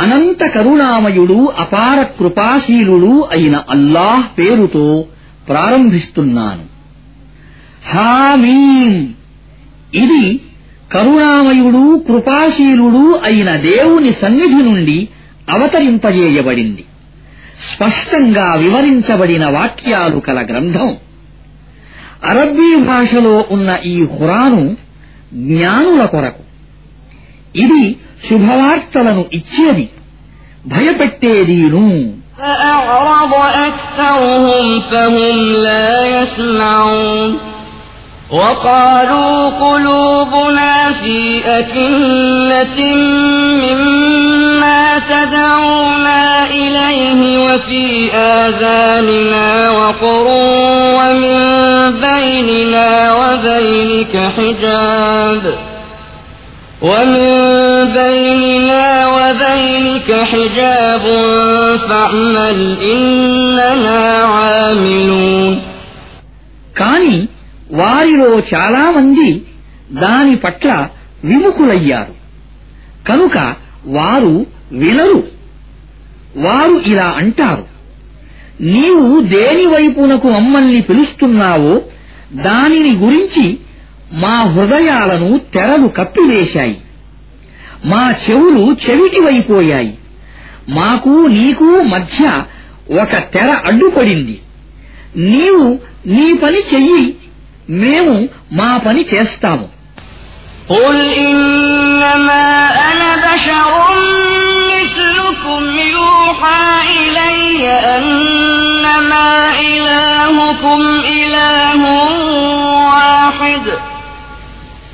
అనంత కరుణామయుడు అపార కృపాశీలుడు అయిన అల్లాహ్ పేరుతో ప్రారంభిస్తున్నాను. హామీం. ఇది కరుణామయుడు కృపాశీలుడు అయిన దేవుని సన్నిధి నుండి అవతరింపజేయబడింది. స్పష్టంగా వివరించబడిన వాక్యాలు కల గ్రంథం. అరబ్బీ భాషలో ఉన్న ఈ హురాను జ్ఞానుల కొరకు. ఇది శుభవార్తలను ఇచ్చేది భయపెట్టేదీను فأعرض أكثرهم فهم لا يسمعون وقالوا قلوبنا في أكنة مما تدعونا إليه وفي آذاننا وقر ومن بيننا وبينك حجاب ومن بيننا وبينك حجاب فاعمل إننا عاملون కాని వారిలో చాలామంది దాని పట్ల విముఖులయ్యారు కనుక వారు వినరు వారు ఇలా అంటారు నీవు దేని వైపునకు మమ్మల్ని పిలుస్తున్నావో దానిని గురించి మా హృదయాలను తెరలు కప్పివేశాయి మా చెవులు చెవిటివైపోయాయి మాకు నీకు మధ్య ఒక తెర అడ్డుపడింది నీవు నీ పని చెయ్యి మేము మా పని చేస్తాము قل إنما أنا بشر مثلكم يوحى إلي أنما إلهكم إله واحد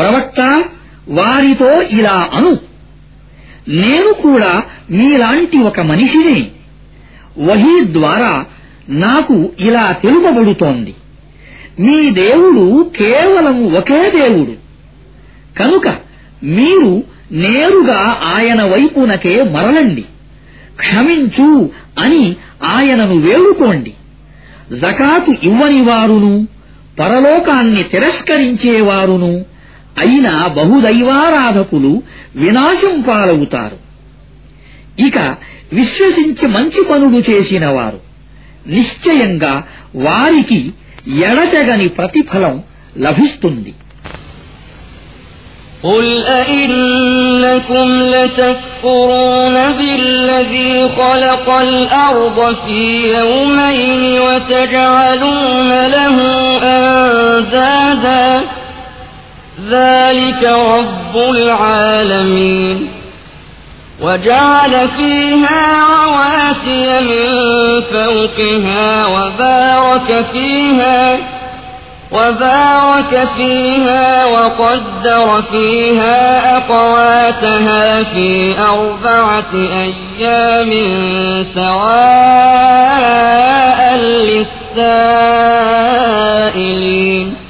ప్రవక్త వారితో ఇలా అను. నేను కూడా మీలాంటి ఒక మనిషినే. వహీ ద్వారా నాకు ఇలా తెలుపబడుతోంది. మీ దేవుడు కేవలం ఒకే దేవుడు. కనుక మీరు నేరుగా ఆయన వైపునకే మరలండి. క్షమించు అని ఆయనను వేడుకోండి. జకాతు ఇవ్వని వారును పరలోకాన్ని తిరస్కరించేవారును అయిన బహుదైవారాధకులు వినాశం పాలవుతారు ఇక విశ్వసించి మంచి పనులు చేసిన వారు నిశ్చయంగా వారికి ఎడతెగని ప్రతిఫలం లభిస్తుంది قل أئنكم لتكفرون بالذي خلق الأرض في يومين وتجعلون له أندادا ذلك رب العالمين وجعل فيها رواسي من فوقها وبارك فيها وبارك فيها وقدر فيها أقواتها في أربعة أيام سواء للسائلين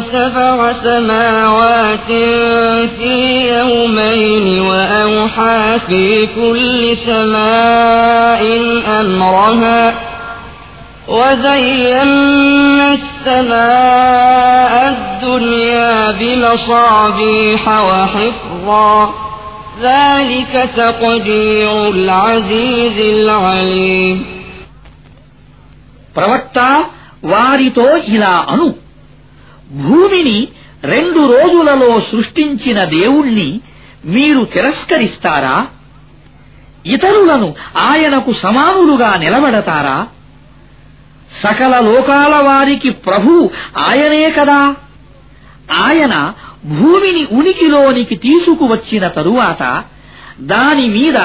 سبع سماوات في يومين وأوحى في كل سماء أمرها وزينا السماء الدنيا بمصابيح وحفظا ذلك تقدير العزيز العليم ప్రవక్త వారితో ఇలా అను భూమిని రెండు రోజులలో సృష్టించిన దేవుణ్ణి మీరు తిరస్కరిస్తారా? ఇతరులను ఆయనకు సమానులుగా నిలబెడతారా? సకల లోకాల వారికి ప్రభు ఆయనే కదా. ఆయన భూమిని ఉనికిలోనికి తీసుకువచ్చిన తరువాత దాని మీద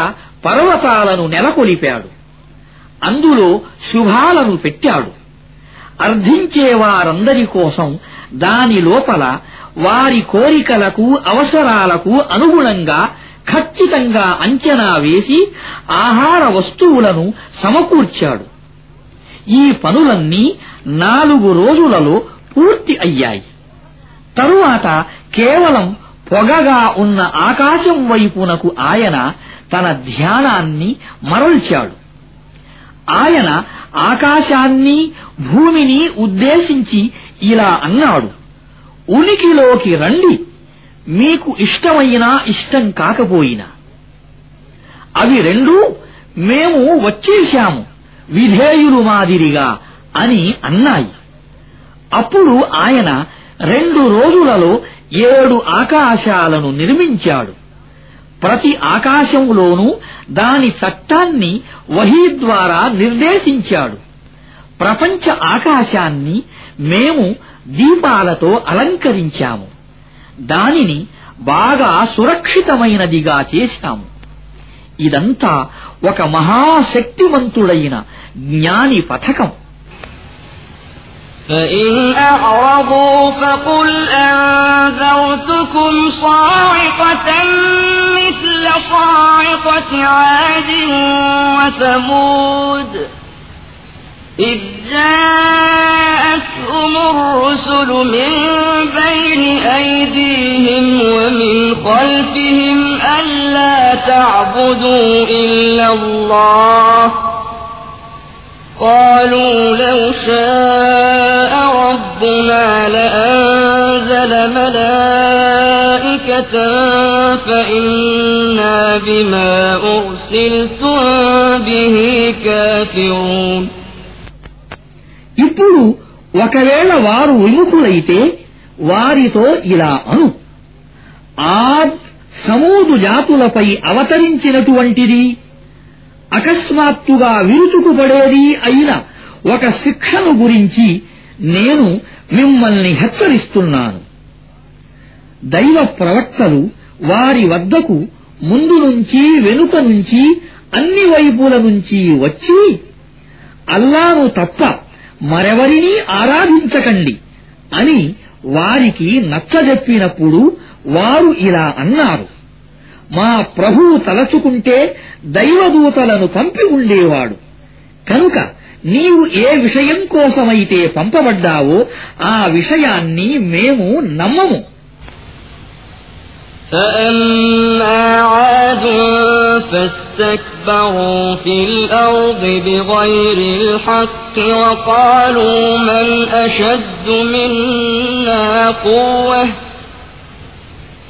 పర్వతాలను నెలకొలిపాడు. అందులో శుభాలను పెట్టాడు. అర్థించేవారందరి కోసం దాని లోపల వారి కోరికలకు అవసరాలకు అనుగుణంగా ఖచ్చితంగా అంచనా వేసి ఆహార వస్తువులను సమకూర్చాడు. ఈ పనులన్నీ నాలుగు రోజులలో పూర్తి అయ్యాయి. తరువాత కేవలం పొగగా ఉన్న ఆకాశం వైపునకు ఆయన తన ధ్యానాన్ని మరల్చాడు. ఆయన ఆకాశాన్ని భూమిని ఉద్దేశించి ఇలా అన్నాడు. ఉనికిలోకి రండి. మీకు ఇష్టమైనా ఇష్టం కాకపోయినా. అవి రెండూ మేము వచ్చేశాము. విధేయులు మాదిరిగా అని అన్నాయి. అప్పుడు ఆయన రెండు రోజులలో ఏడు ఆకాశాలను నిర్మించాడు. ప్రతి ఆకాశంలోనూ దాని చట్టాన్ని వహీ ద్వారా నిర్దేశించాడు ప్రపంచ ఆకాశాన్ని మేము దీపాలతో అలంకరించాము దానిని బాగా సురక్షితమైనదిగా చేశాము ఇదంతా ఒక మహాశక్తివంతుడైన జ్ఞాని పథకం فإن أعرضوا فقل أنذرتكم صاعقة مثل صاعقة عاد وثمود إذ جاءتهم الرسل من بين أيديهم ومن خلفهم ألا تعبدوا إلا الله قالوا لو شاء ربنا لأنزل ملائكة فإنا بما أرسلتم به كافرون ఇప్పుడు ఒకవేళ వారు విముఖులైతే వారితో ఇలా అను ఆద్ సమూదు జాతులపై అవతరించినటువంటిది అకస్మాత్తుగా విరుచుకుపడేది అయిన ఒక శిక్షను గురించి నేను మిమ్మల్ని హెచ్చరిస్తున్నాను. దైవ ప్రవక్తలు వారి వద్దకు ముందు నుంచి వెనుక నుంచి అన్ని వైపుల నుంచి వచ్చి అల్లాను తప్ప మరెవరినీ ఆరాధించకండి అని వారికి నచ్చజెప్పినప్పుడు వారు ఇలా అన్నారు. మా ప్రభువు తలచుకుంటే దైవదూతలను పంపి ఉండేవాడు కనుక నీవు ఏ విషయం కోసమైతే పంపబడ్డావో ఆ విషయాన్ని మేము నమ్మము فأما عاد فاستكبروا في الأرض بغير الحق وقالوا من أشد منا قوة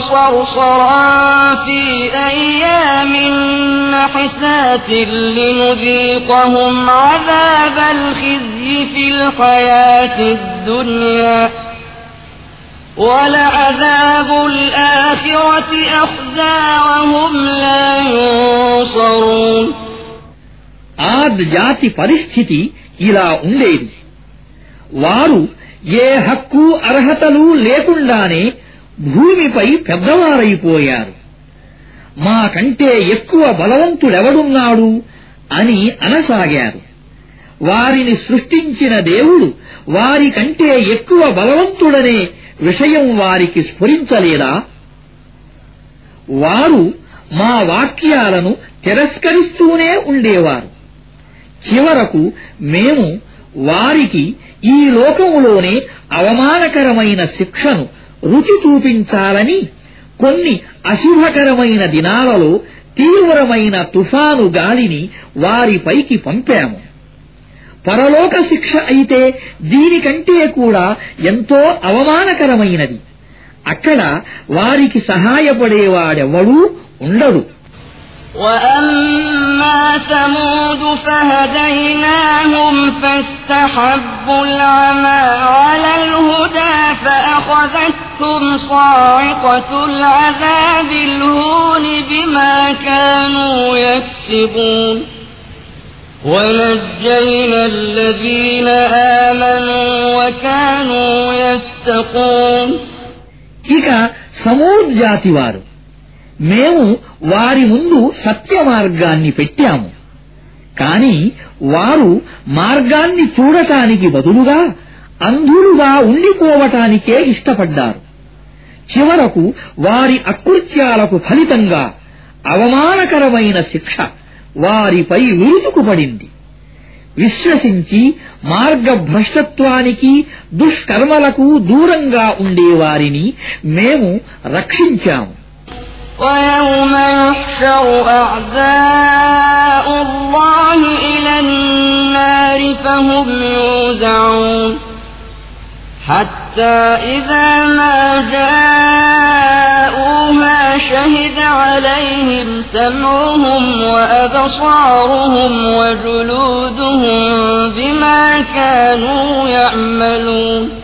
صرصرا في أيام نحسات لنذيقهم عذاب الخزي في الحياة الدنيا ولعذاب الآخرة أخزى وهم لا ينصرون ఆద్ జాతి పరిస్థితి ఇలా ఉండేది వారు ఏ హక్కు అర్హతలు లేకుండానే భూమిపై పెద్దవారైపోయారు. మాకంటే ఎక్కువ బలవంతుడెవడున్నాడు అని అనసాగారు. వారిని సృష్టించిన దేవుడు వారికంటే ఎక్కువ బలవంతుడనే విషయం వారికి స్ఫురించలేదా? వారు మా వాక్యాలను తిరస్కరిస్తూనే ఉండేవారు. చివరకు మేము వారికి ఈ లోకములోనే అవమానకరమైన శిక్షను రుచి చూపించాలని కొన్ని అశుభకరమైన దినాలలో తీవ్రమైన తుఫాను గాలిని వారిపైకి పంపాము పరలోక శిక్ష అయితే దీనికంటే కూడా ఎంతో అవమానకరమైనది అక్కడ వారికి సహాయపడేవాడెవడూ ఉండడు وأما ثمود فهديناهم فاستحبوا العمى على الهدى فأخذتهم صاعقة العذاب الهون بما كانوا يكسبون ونجينا الذين آمنوا وكانوا يتقون ఇక సమూద్ జాతి వారు మేము వారి ముందు సత్య మార్గాన్ని పెట్టాము కాని వారు మార్గాన్ని చూడటానికి బదులుగా అంధులుగా ఉండిపోవటానికే ఇష్టపడ్డారు చివరకు వారి అకృత్యాలకు ఫలితంగా అవమానకరమైన శిక్ష వారిపై విరుచుకుపడింది విశ్వసించి మార్గభ్రష్టత్వానికి దుష్కర్మలకు దూరంగా ఉండేవారిని మేము రక్షించాము ويوم يحشر أعداء الله إلى النار فهم يوزعون حتى إذا ما جاءوها شهد عليهم سمعهم وأبصارهم وجلودهم بما كانوا يعملون.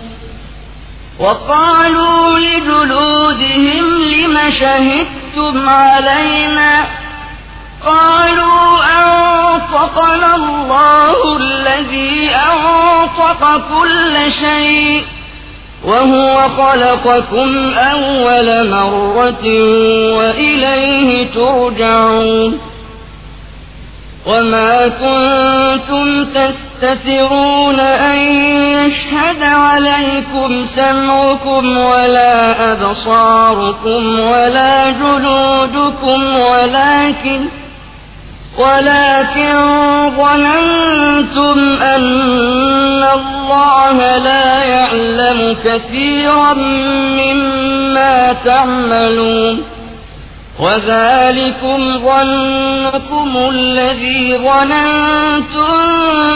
وقالوا لجلودهم لم شهدتم علينا؟ قالوا أنطقنا الله الذي أنطق كل شيء. وهو خلقكم أول مرة وإليه ترجعون وما كنتم تستترون أن يشهد عليكم سمعكم ولا أبصاركم ولا جلودكم ولكن ولكن ظننتم أن الله لا يعلم كثيرا مما تعملون وذلكم ظنكم الذي ظننتم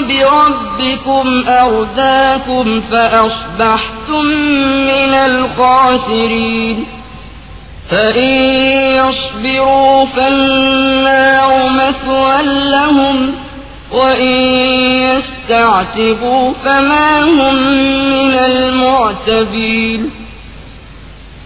بربكم أرداكم فأصبحتم من الخاسرين فإن يصبروا فالنار مثوى لهم وإن يستعتبوا فما هم من المعتبين.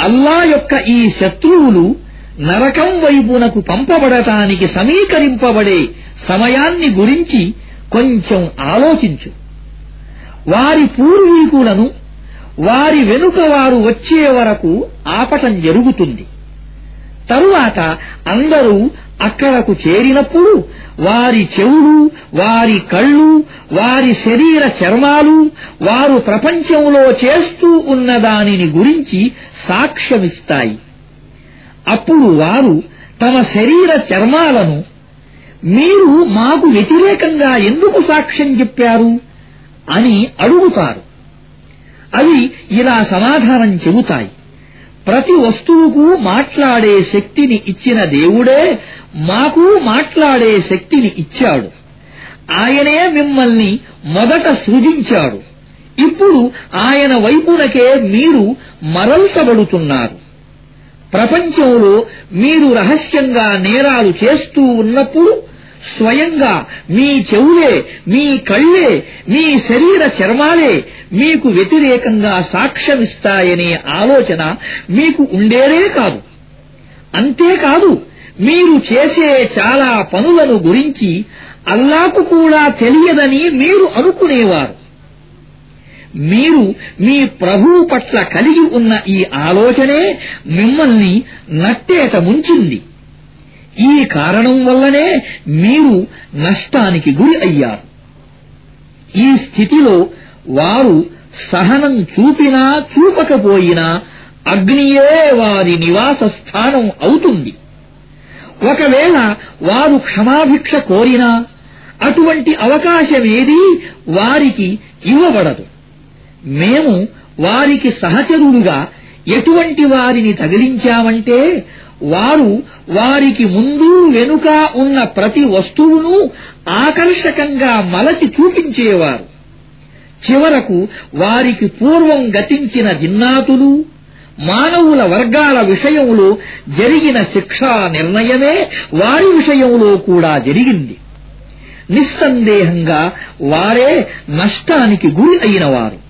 అల్లా యొక్క ఈ శత్రువులు నరకం వైపునకు పంపబడటానికి సమీకరింపబడే సమయాన్ని గురించి కొంచెం ఆలోచించు. వారి పూర్వీకులను వారి వెనుక వారు వచ్చే వరకు ఆపటం జరుగుతుంది. తరువాత అందరూ అక్కడకు చేరినప్పుడు వారి చెవులు వారి కళ్ళు వారి శరీర చర్మాలు వారు ప్రపంచంలో చేస్తూ ఉన్న దానిని గురించి సాక్ష్యమిస్తాయి. అప్పుడు వారు తమ శరీర చర్మాలను మీరు మాకు వ్యతిరేకంగా ఎందుకు సాక్ష్యం చెప్పారు అని అడుగుతారు. అవి ఇలా సమాధానం చెబుతాయి. ప్రతి వస్తువుకు మాట్లాడే శక్తిని ఇచ్చిన దేవుడే మాకు మాట్లాడే శక్తిని ఇచ్చాడు. ఆయనే మిమ్మల్ని మొదట సృజించాడు. ఇప్పుడు ఆయన వైపునకే మీరు మరల్చబడుతున్నారు. ప్రపంచంలో మీరు రహస్యంగా నేరాలు చేస్తూ ఉన్నప్పుడు స్వయంగా మీ చెవులే మీ కళ్ళే మీ శరీర చర్మాలే మీకు వ్యతిరేకంగా సాక్ష్యమిస్తాయనే ఆలోచన మీకు ఉండేదే కాదు. అంతేకాదు మీరు చేసే చాలా పనులను గురించి అల్లాకు కూడా తెలియదని మీరు అనుకునేవారు. మీరు మీ ప్రభువు పట్ల కలిగి ఉన్న ఈ ఆలోచనే మిమ్మల్ని నట్టేట ముంచింది. ఈ కారణం వల్లనే మీరు నష్టానికి గురి అయ్యారు. ఈ స్థితిలో వారు సహనం చూపినా చూపకపోయినా అగ్నియే వారి నివాస స్థానం అవుతుంది. ఒకవేళ వారు క్షమాభిక్ష కోరినా అటువంటి అవకాశమేదీ వారికి ఇవ్వబడదు. మేము వారికి సహచరులుగా ఎటువంటి వారిని తగిలించామంటే వారు వారికి ముందు వెనుక ఉన్న ప్రతి వస్తువును ఆకర్షకంగా మలచి చూపించేవారు. చివరకు వారికి పూర్వం గతించిన జిన్నాతులు మానవుల వర్గాల విషయంలో జరిగిన శిక్షా నిర్ణయమే వారి విషయంలో కూడా జరిగింది. నిస్సందేహంగా వారే నష్టానికి గురి అయినవారు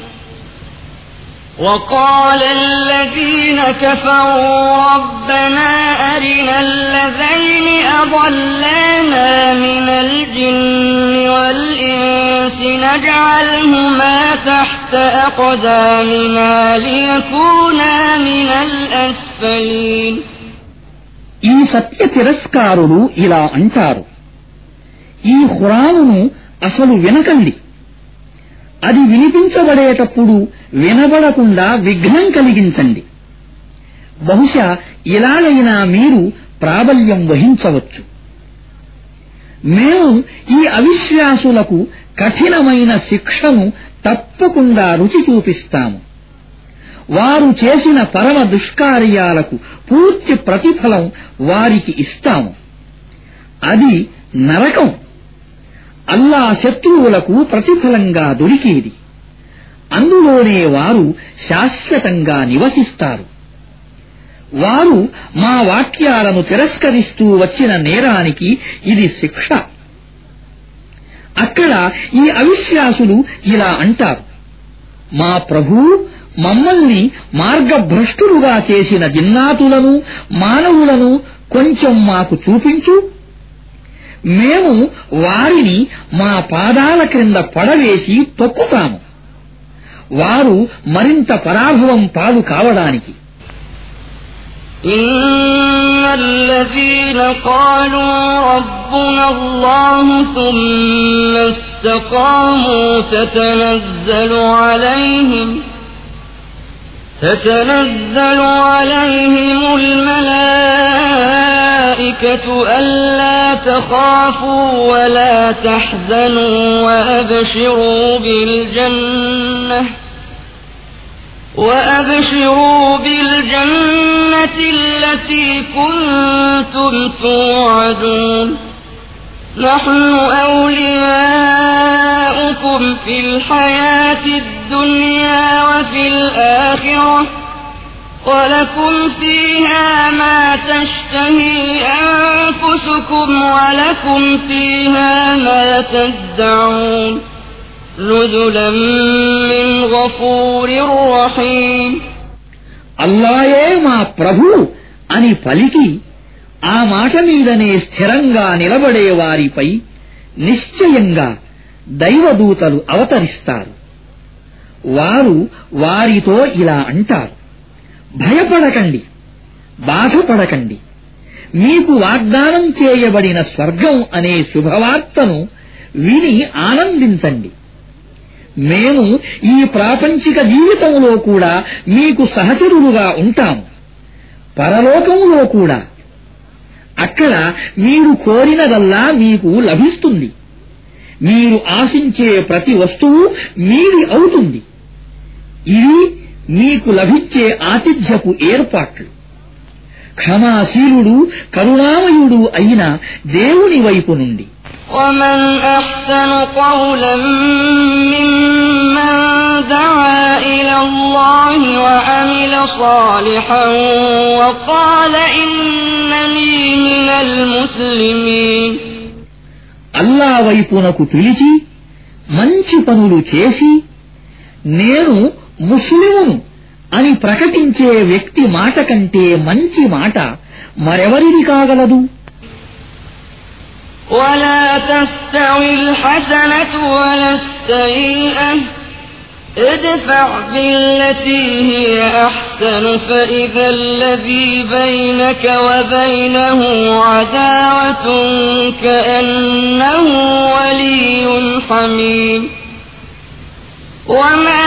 وقال الذين كفروا ربنا أرنا الذين أضلانا من الجن والإنس نجعلهما تحت أقدامنا ليكونا من الأسفلين ఈ సత్య తిరస్కారులు ఇలా అంటారు ఈ హురానును అసలు వినకండి అది వినిపించబడేటప్పుడు వినబడకుండా విఘ్నం కలిగించండి. బహుశా ఇలాగైనా మీరు ప్రాబల్యం వహించవచ్చు. మేము ఈ అవిశ్వాసులకు కఠినమైన శిక్షను తప్పకుండా రుచి చూపిస్తాము. వారు చేసిన పరమ దుష్కార్యాలకు పూర్తి ప్రతిఫలం వారికి ఇస్తాము. అది నరకం. అల్లా శత్రువులకు ప్రతిఫలంగా దొరికేది. అందులోనే వారు శాశ్వతంగా నివసిస్తారు. వారు మా వాక్యాలను తిరస్కరిస్తూ వచ్చిన నేరానికి ఇది శిక్ష. అక్కడ ఈ అవిశ్వాసులు ఇలా అంటారు. మా ప్రభు మమ్మల్ని మార్గభ్రష్టులుగా చేసిన జిన్నాతులను మానవులను కొంచెం మాకు చూపించు. మేము వారిని మా పాదాల క్రింద పడవేసి తొక్కుతాము వారు మరింత పరాభవం పాలు కావడానికి إن الذين قالوا ربنا الله ثم استقاموا تتنزل عليهم تتنزل عليهم الملائكة ألا تخافوا ولا تحزنوا وأبشروا بالجنة وأبشروا بالجنة التي كنتم توعدون نحن أولياؤكم في الحياة الدنيا وفي الآخرة ولكم فيها ما تشتهي أنفسكم ولكم فيها ما تدعون نزلا من غفور رحيم అల్లాయే మా ప్రభు అని పలికి ఆ మాట మీదనే స్థిరంగా నిలబడే వారిపై నిశ్చయంగా దైవదూతలు అవతరిస్తారు వారు వారితో ఇలా అంటారు భయపడకండి. బాధపడకండి. మీకు వాగ్దానం చేయబడిన స్వర్గం అనే శుభవార్తను విని ఆనందించండి. మేము ఈ ప్రాపంచిక జీవితంలో కూడా మీకు సహచరులుగా ఉంటాము. పరలోకంలో కూడా. అక్కడ మీరు కోరినదల్లా మీకు లభిస్తుంది. మీరు ఆశించే ప్రతి వస్తువు మీది అవుతుంది. ఇది మీకు లభించే ఆతిథ్యపు ఏర్పాట్లు క్షమాశీలుడు కరుణామయుడు అయిన దేవుని వైపు నుండి ومن أحسن قولا ممن دعا إلى الله وعمل صالحا وقال إنني من المسلمين అల్లా వైపునకు పిలిచి మంచి పనులు చేసి నేను ముస్లిమును అని ప్రకటించే వ్యక్తి మాట కంటే మంచి మాట మరెవరిది కాగలదు ولا تستوي الحسنة ولا السيئة ادفع بالتي هي أحسن فإذا الذي بينك وبينه عداوة كأنه ولي حميم وما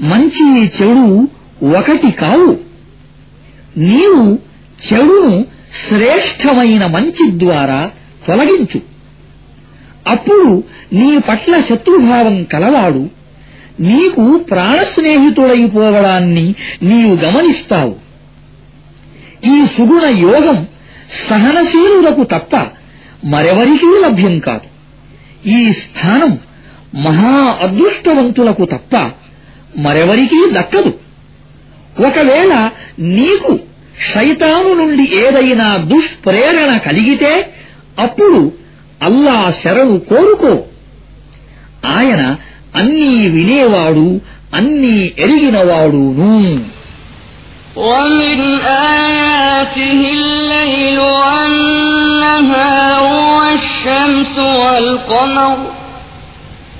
మంచి చెడు ఒకటి కావు. నీవు చెడును శ్రేష్టమైన మంచి ద్వారా తొలగించు. అప్పుడు నీ పట్ల శత్రుభావం కలవాడు. నీకు ప్రాణస్నేహితుడైపోవడాన్ని నీవు గమనిస్తావు. ఈ సుగుణ యోగం సహనశీలులకు తప్ప మరెవరికీ లభ్యం కాదు. ఈ స్థానం మహా అదృష్టవంతులకు తప్ప మరెవరికీ దక్కదు ఒకవేళ నీకు శైతాను నుండి ఏదైనా దుష్ప్రేరణ కలిగితే అప్పుడు అల్లా శరణు కోరుకో ఆయన అన్నీ వినేవాడు అన్నీ ఎరిగినవాడును ومن آياته الليل والنهار والشمس والقمر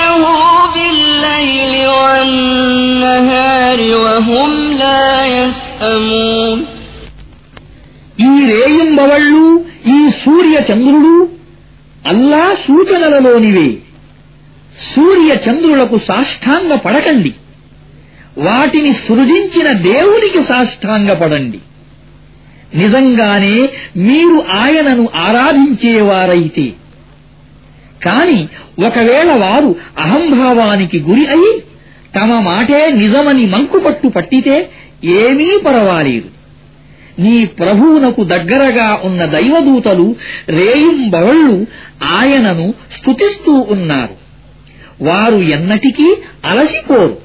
له بالليل والنهار وهم لا يسأمون ఈ రేయింబవళ్ళు ఈ సూర్య చంద్రుడు అల్లా సూచనలలోనివే సూర్య చంద్రులకు సాష్టాంగ పడకండి వాటిని సృజించిన దేవునికి సాష్టాంగపడండి నిజంగానే మీరు ఆయనను ఆరాధించేవారైతే కాని ఒకవేళ వారు అహంభావానికి గురి అయి తమ మాటే నిజమని మంకుపట్టు పట్టితే ఏమీ పరవాలేదు. నీ ప్రభువునకు దగ్గరగా ఉన్న దైవదూతలు రేయింబవళ్ళు ఆయనను స్తుతిస్తూ ఉన్నారు. వారు ఎన్నటికీ అలసిపోరు.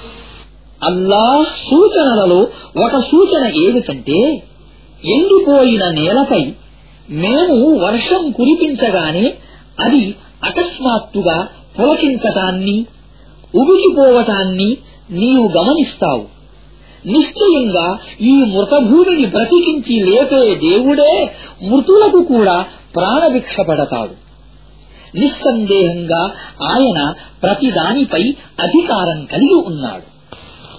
అల్లాహ్ సూచనలలో ఒక సూచన ఏమిటంటే ఎండిపోయిన నేలపై మేము వర్షం కురిపించగానే అది అకస్మాత్తుగా పులకించటాన్ని ఉబికిపోవటాన్ని నీవు గమనిస్తావు. నిశ్చయంగా ఈ మృతభూమిని బ్రతికించి లేపే దేవుడే మృతులకు కూడా ప్రాణభిక్ష పడతాడు. నిస్సందేహంగా ఆయన ప్రతిదానిపై అధికారం కలిగి ఉన్నాడు.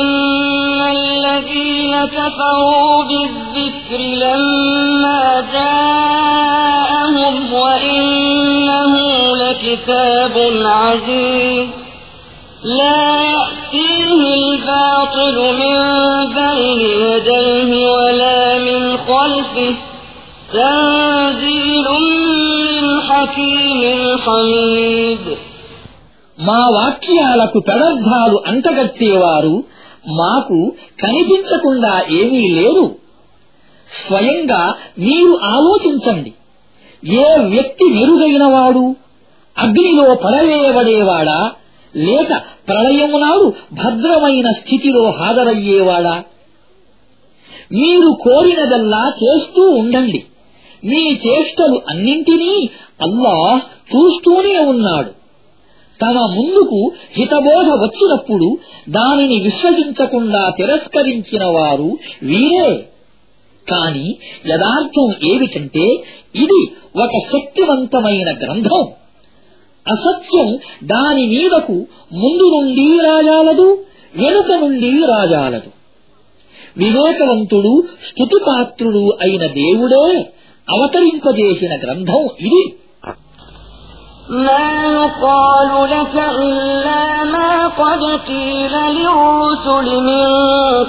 إن الذين كفروا بالذكر لما جاءهم وإنه لكتاب عزيز لا يأتيه الباطل من بين يديه ولا من خلفه تنزيل من حكيم حميد మా వాక్యాలకు పెడర్థాలు అంటగట్టేవారు మాకు కనిపించకుండా ఏమీ లేదు స్వయంగా మీరు ఆలోచించండి. ఏ వ్యక్తి మెరుగైనవాడు అగ్నిలో పడవేయబడేవాడా లేక ప్రళయము నాడు భద్రమైన స్థితిలో హాజరయ్యేవాడా? మీరు కోరినదల్లా చేస్తూ ఉండండి. మీ చేష్టలు అన్నింటినీ అల్లాహ్ చూస్తూనే ఉన్నాడు. తమ ముందుకు హితబోధ వచ్చినప్పుడు దానిని విశ్వసించకుండా తిరస్కరించిన వారు వీరే. కాని యథార్థం ఏమిటంటే ఇది ఒక శక్తివంతమైన గ్రంథం. అసత్యం దాని మీదకు ముందు నుండి రాజాలదు వెనుక నుండి రాజాలదు. వివేకవంతుడు స్థుతిపాత్రుడు అయిన దేవుడే అవతరింపజేసిన గ్రంథం ఇది. ما يقال لك إلا ما قد قيل للرسل من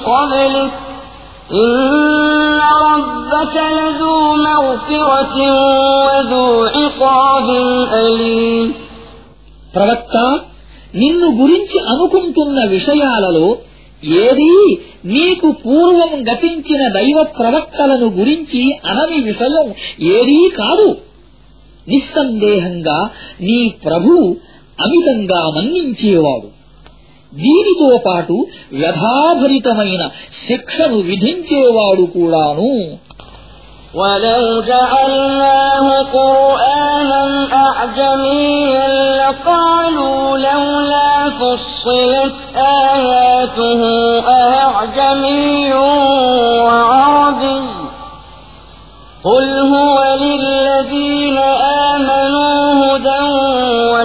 قبلك إن ربك لذو مغفرة وذو عقاب أليم ప్రవక్త నిన్ను గురించి అనుకుంటున్న విషయాలలో ఏదీ నీకు పూర్వం గతించిన దైవ ప్రవక్తలను గురించి అనని విషయం ఏదీ కాదు నిస్సందేహంగా నీ ప్రభువు అమితంగా మన్నించేవాడు దీనితో పాటు వ్యధాభరితమైన శిక్షను విధించేవాడు కూడాను ولو جعلناه قرآنا أعجميا لقالوا لولا فصلت آياته أعجمي وعربي قل هو للذين آمنوا هدى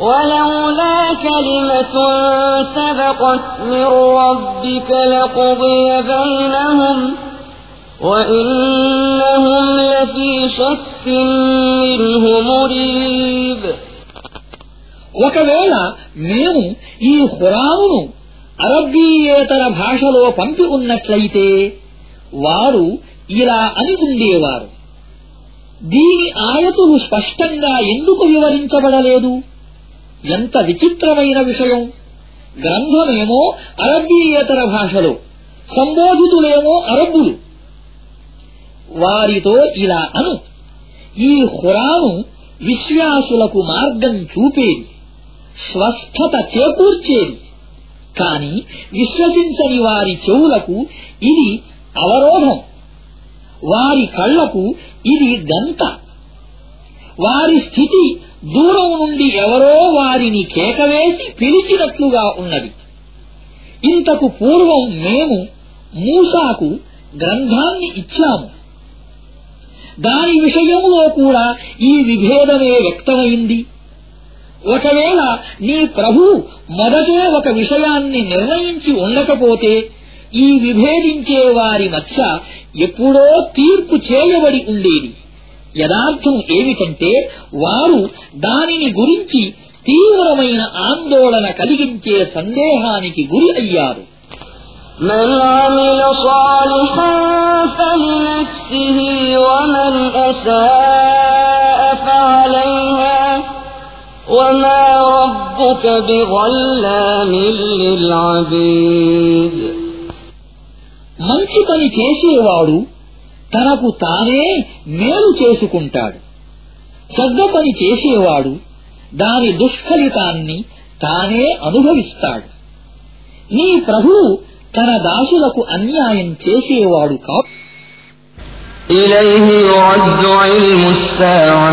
ولولا كلمة سبقت من ربك لقضي بينهم وإنهم لفي شك منه مريب ఒకవేళ మేము ఈ హురామును అరబ్బీయేతర భాషలో పంపి ఉన్నట్లయితే వారు ఇలా అని ఉండేవారు దీని ఆయతులు స్పష్టంగా ఎందుకు వివరించబడలేదు ఎంత విచిత్రమైన విషయం. గ్రంథమేమో అరబ్బీయేతర భాషలో సంబోధితులేమో అరబ్బులు. వారితో ఇలా అను ఈ హురాను విశ్వాసులకు మార్గం చూపేది స్వస్థత చేకూర్చేది. కాని విశ్వసించని వారి చెవులకు ఇది అవరోధం. వారి కళ్ళకు ఇది గంత వారి స్థితి దూరం నుండి ఎవరో వారిని కేకవేసి పిలిచినట్లుగా ఉన్నది. ఇంతకు పూర్వం మేము మూసాకు గ్రంథాన్ని ఇచ్చాము. దాని విషయంలో కూడా ఈ విభేదమే వ్యక్తమైంది. ఒకవేళ నీ ప్రభు మొదటే ఒక విషయాన్ని నిర్ణయించి ఉండకపోతే ఈ విభేదించే వారి మధ్య ఎప్పుడో తీర్పు చేయబడి ఉండేది. యథార్థం ఏమిటంటే వారు దానిని గురించి తీవ్రమైన ఆందోళన కలిగించే సందేహానికి గురి అయ్యారు من عمل صالحا فلنفسه ومن أساء فعليها وما ربك بظلام للعبيد మంచి పని చేసేవాడు తనకు తానే మేలు చేసుకుంటాడు చెడ్డ పని చేసేవాడు దాని దుష్ఫలితాన్ని తానే అనుభవిస్తాడు నీ ప్రభువు తన దాసులకు అన్యాయం చేసేవాడు కాదు إليه يرد علم الساعة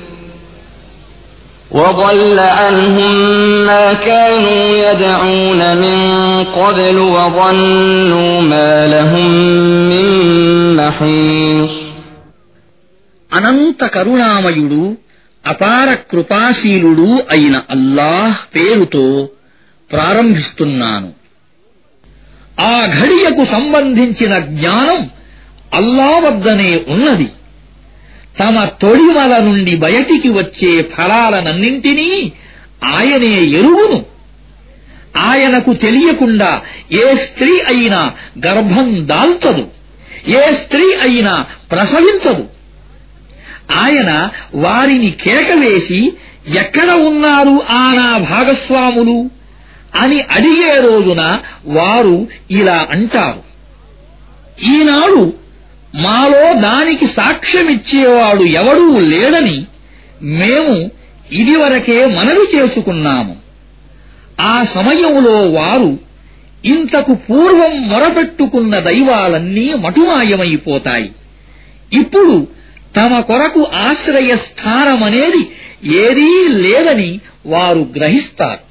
وضل عنهم ما كانوا يدعون من قبل وظنوا ما لهم من محيص అనంత కరుణామయుడు అపార కృపాశీలుడు అయిన అల్లాహ్ పేరుతో ప్రారంభిస్తున్నాను ఆ ఘడియకు సంబంధించిన జ్ఞానం అల్లా వద్దనే ఉన్నది తమ తొడిమల నుండి బయటికి వచ్చే ఫలాలనన్నింటినీ ఆయనే ఎరువును ఆయనకు తెలియకుండా ఏ స్త్రీ అయినా గర్భం దాల్చదు ఏ స్త్రీ అయినా ప్రసవించదు. ఆయన వారిని కేకవేసి ఎక్కడ ఉన్నారు ఆ నా భాగస్వాములు? అని అడిగే రోజున వారు ఇలా అంటారు. ఈనాడు మాలో దానికి సాక్ష్యమిచ్చేవాడు ఎవడూ లేడని మేము ఇదివరకే మనవి చేసుకున్నాము. ఆ సమయంలో వారు ఇంతకు పూర్వం మొరపెట్టుకున్న దైవాలన్నీ మటుమాయమైపోతాయి. ఇప్పుడు తమ కొరకు ఆశ్రయ స్థానమనేది ఏదీ లేదని వారు గ్రహిస్తారు.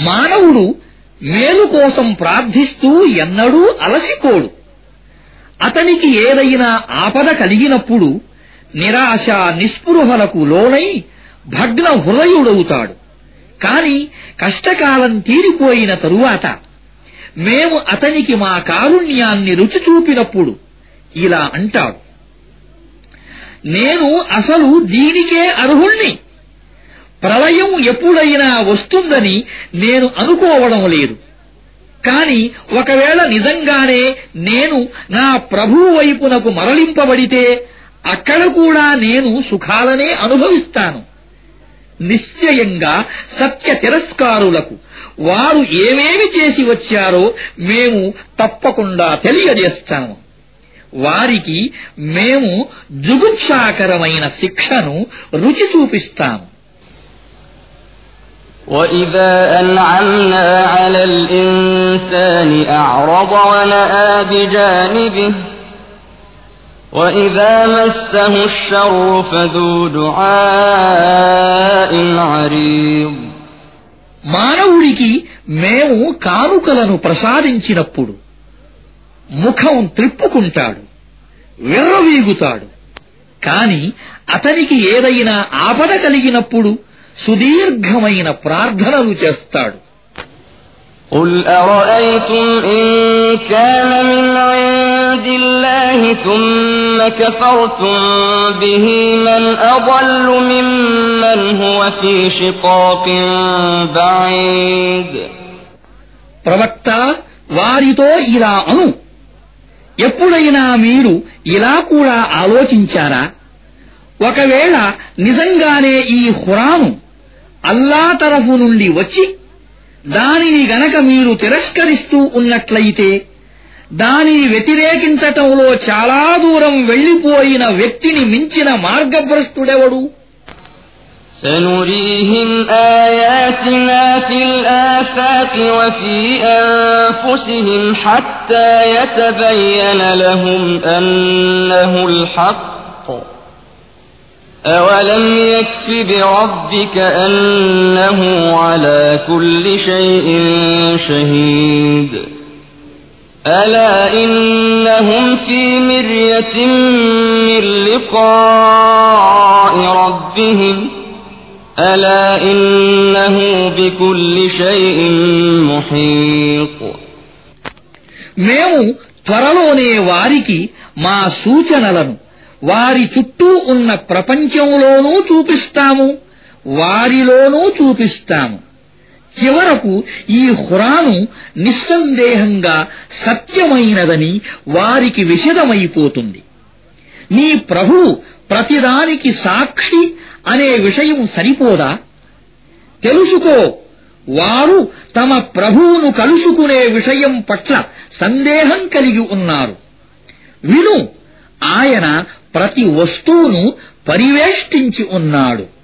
మానవుడు మేలు కోసం ప్రార్థిస్తూ ఎన్నడూ అలసిపోడు. అతనికి ఏదైనా ఆపద కలిగినప్పుడు నిరాశ నిస్పృహలకు లోనై భగ్న హృదయుడవుతాడు. కాని కష్టకాలం తీరిపోయిన తరువాత మేము అతనికి మా కారుణ్యాన్ని రుచి చూపినప్పుడు ఇలా అంటాడు. నేను అసలు దీనికే అర్హుణ్ణి? ప్రళయం ఎప్పుడైనా వస్తుందని నేను అనుకోవడం లేదు. కాని ఒకవేళ నిజంగానే నేను నా ప్రభువు వైపునకు మరలింపబడితే అక్కడ కూడా నేను సుఖాలనే అనుభవిస్తాను. నిశ్చయంగా సత్య తిరస్కారులకు వారు ఏమేమి చేసి వచ్చారో మేము తప్పకుండా తెలియజేస్తాము. వారికి మేము జుగుప్సాకరమైన శిక్షను రుచి చూపిస్తాము. وإذا أنعمنا على الإنسان أعرض ونأى بجانبه وإذا مسه الشر فذو دعاء عريض మానవుడికి మేము కానుకలను ప్రసాదించినప్పుడు ముఖం త్రిప్పుకుంటాడు విర్రవీగుతాడు కాని అతనికి ఏదైనా ఆపద కలిగినప్పుడు సుదీర్ఘమైన ప్రార్థనలు చేస్తాడు قل أرأيتم إن كان من عند الله ثم كفرتم به من أضل ممن هو في شقاق بعيد ప్రవక్త వారితో ఇలా అను ఎప్పుడైనా మీరు ఇలా కూడా ఆలోచించారా ఒకవేళ నిజంగానే ఈ హురాను అల్లా తరఫు నుండి వచ్చి దానిని గనక మీరు తిరస్కరిస్తూ ఉన్నట్లయితే దానిని వ్యతిరేకించటంలో చాలా దూరం వెళ్లిపోయిన వ్యక్తిని మించిన మార్గభ్రష్టుడెవడు سنريهم آياتنا في الآفاق وفي أنفسهم حتى يتبين لهم أنه الحق أولم يكف بربك أنه على كل شيء شهيد ألا إنهم في مرية من لقاء ربهم ألا إنه بكل شيء محيط మేము త్వరలోనే వారికి మా సూచనలను వారి చుట్టూ ఉన్న ప్రపంచంలోనూ చూపిస్తాము వారిలోనూ చూపిస్తాము. చివరకు ఈ హురాను నిస్సందేహంగా సత్యమైనదని వారికి విషదమైపోతుంది నీ ప్రభువు ప్రతిదానికి సాక్షి అనే విషయం సరిపోదా? తెలుసుకో వారు తమ ప్రభువును కలుసుకునే విషయం పట్ల సందేహం కలిగి ఉన్నారు. విను ఆయన ప్రతి వస్తువును పరివేష్టించి ఉన్నాడు.